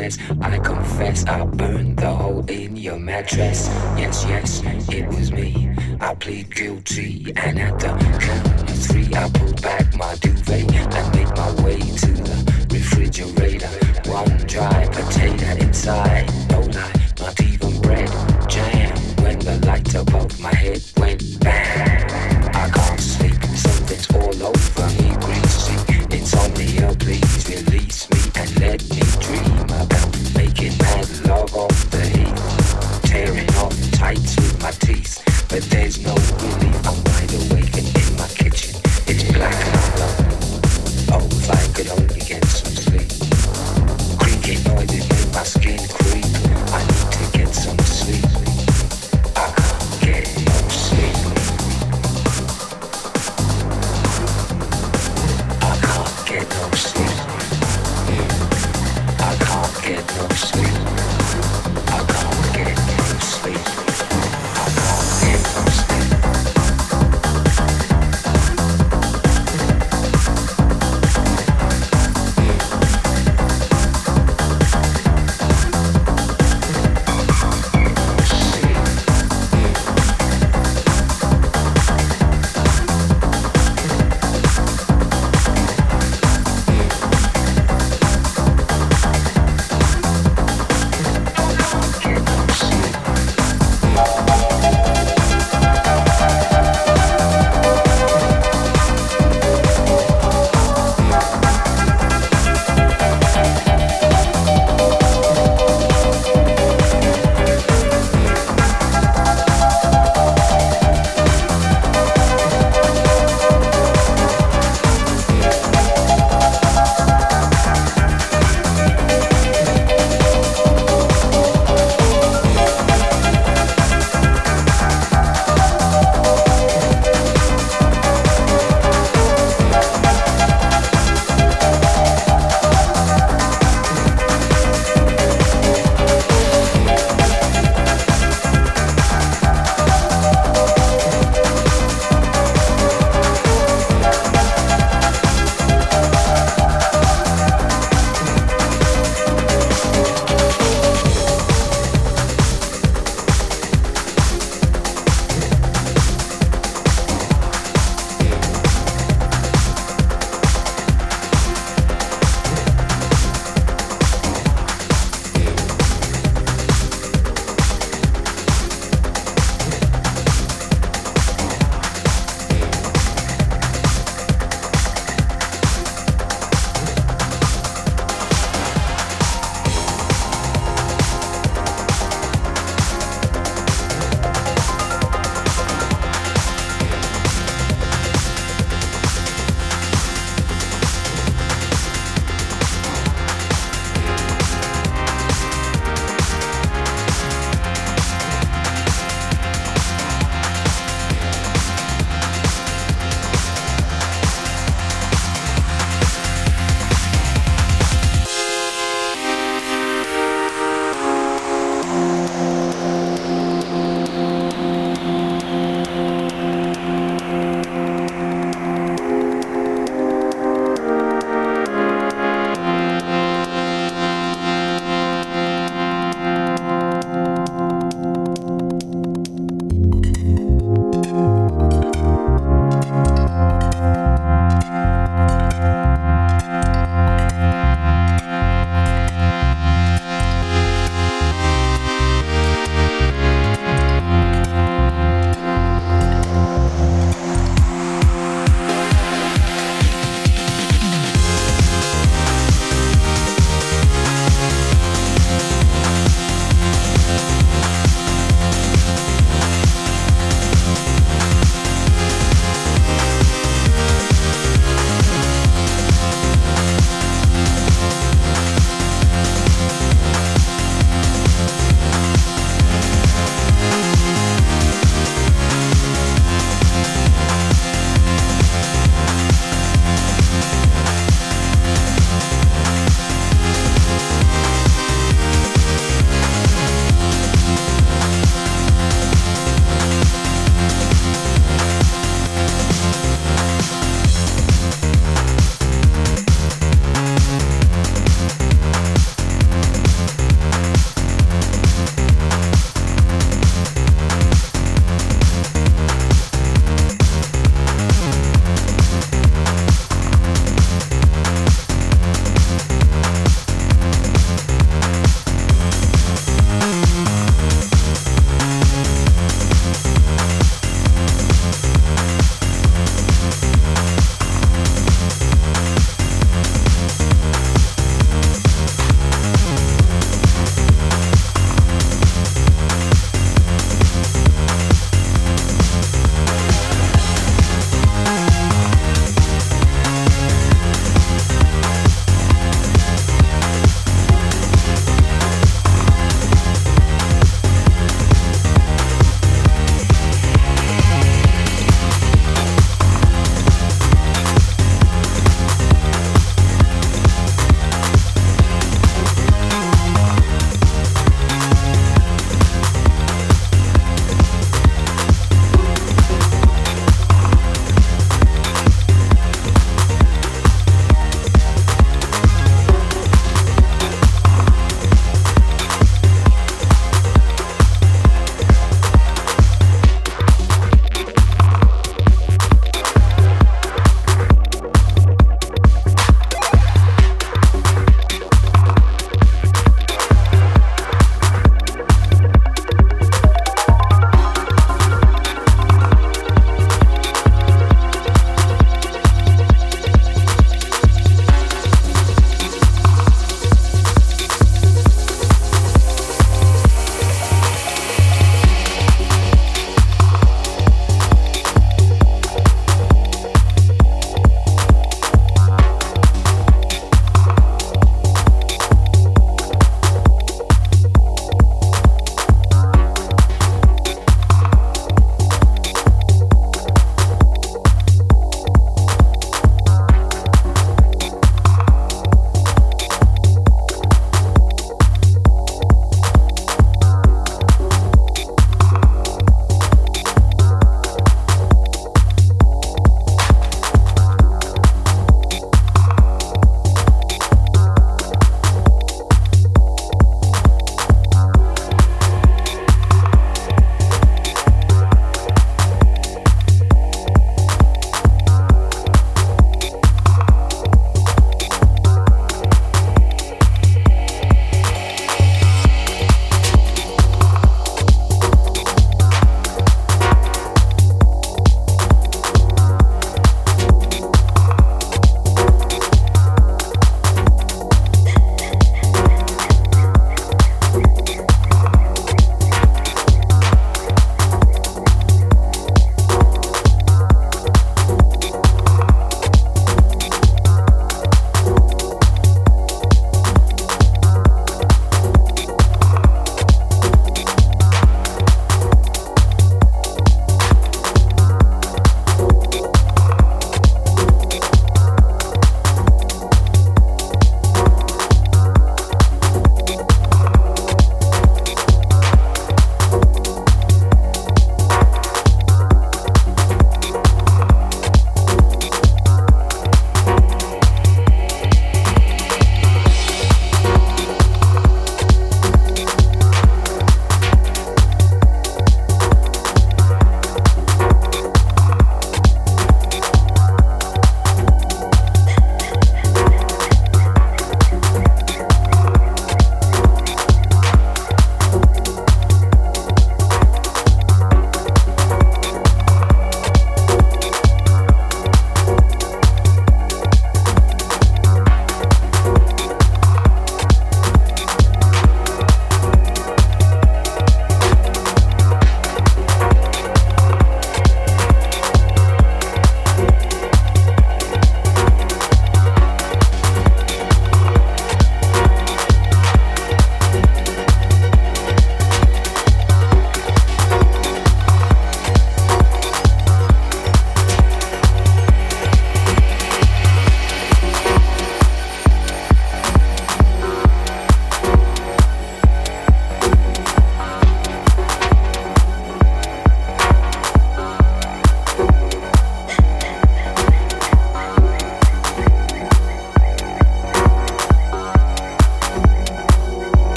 where's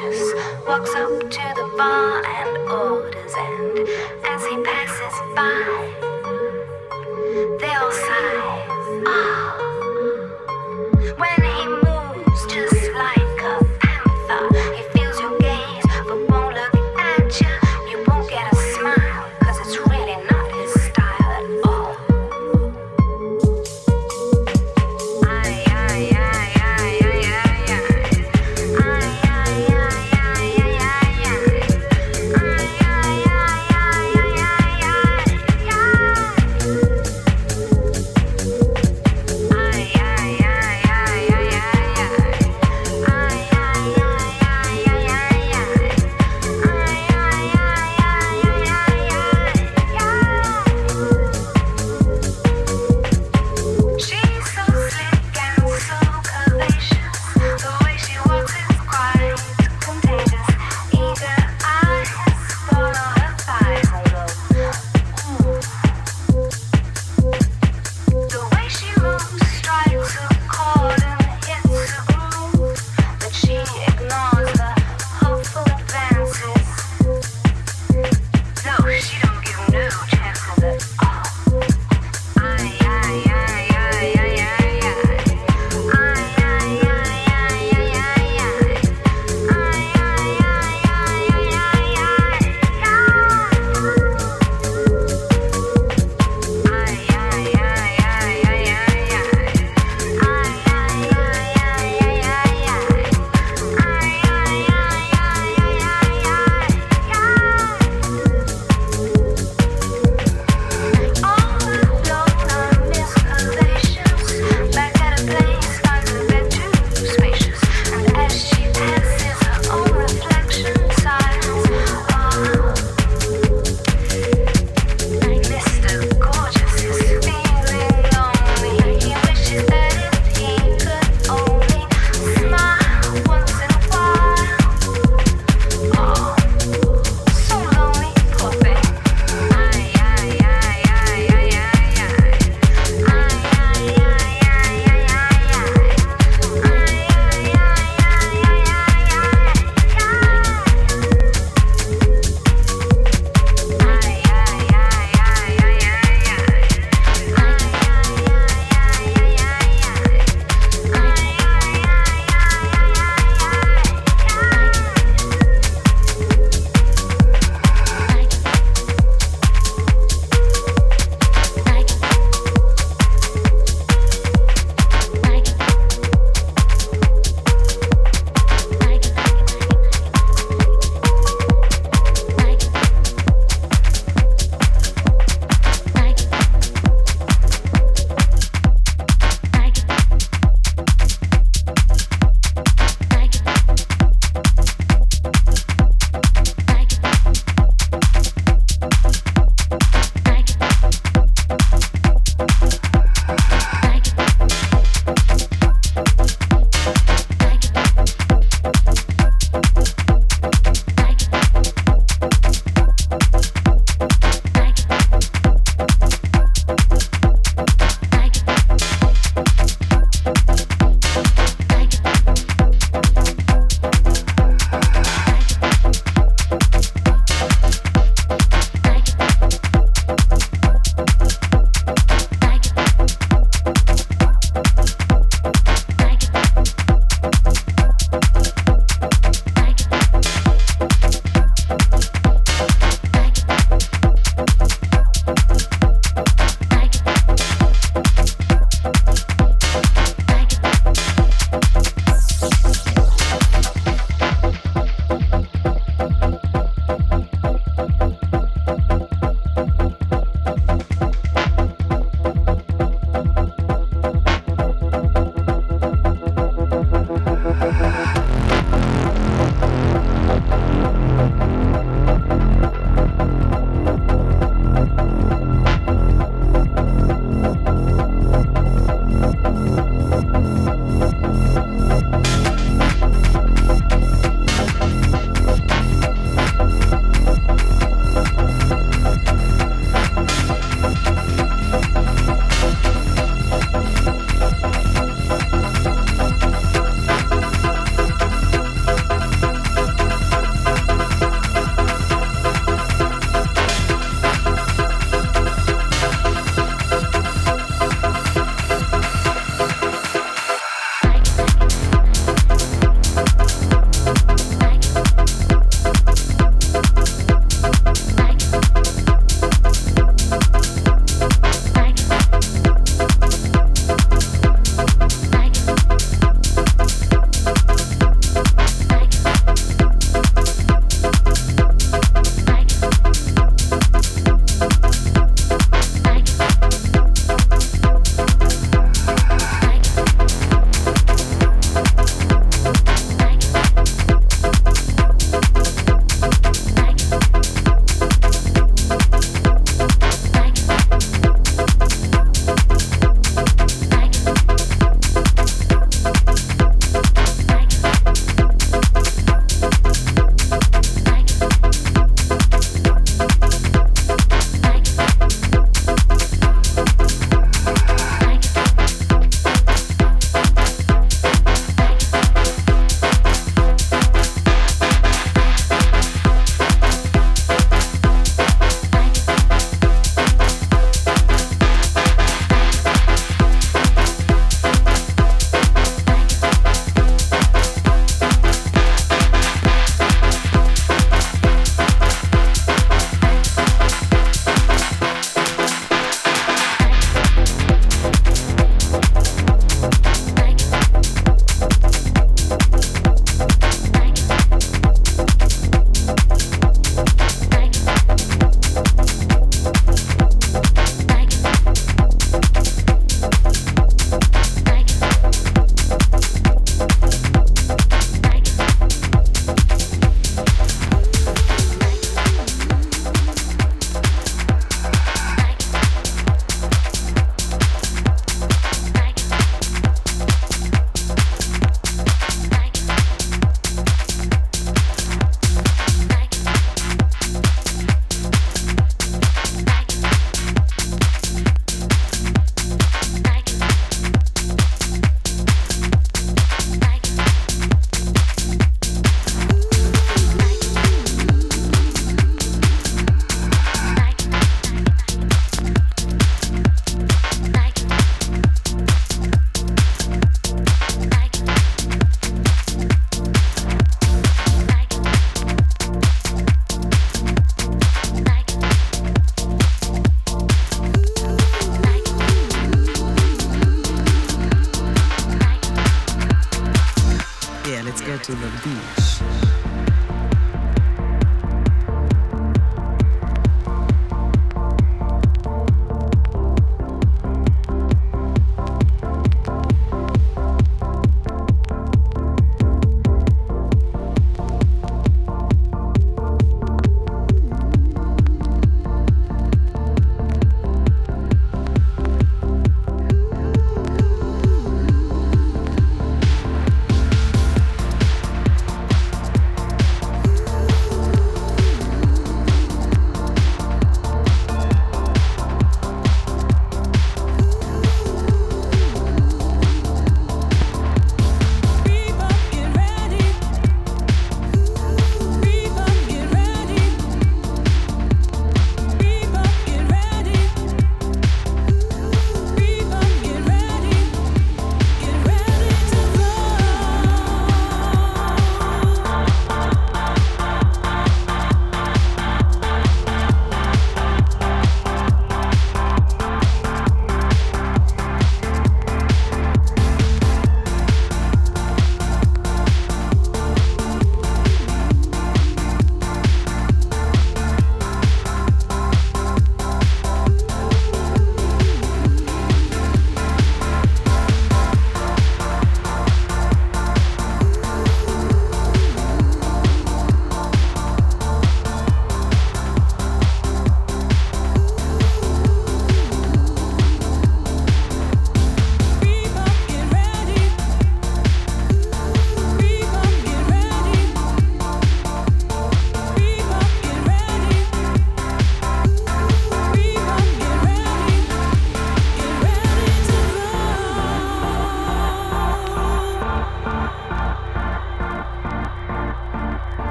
Walks up to the bar and orders,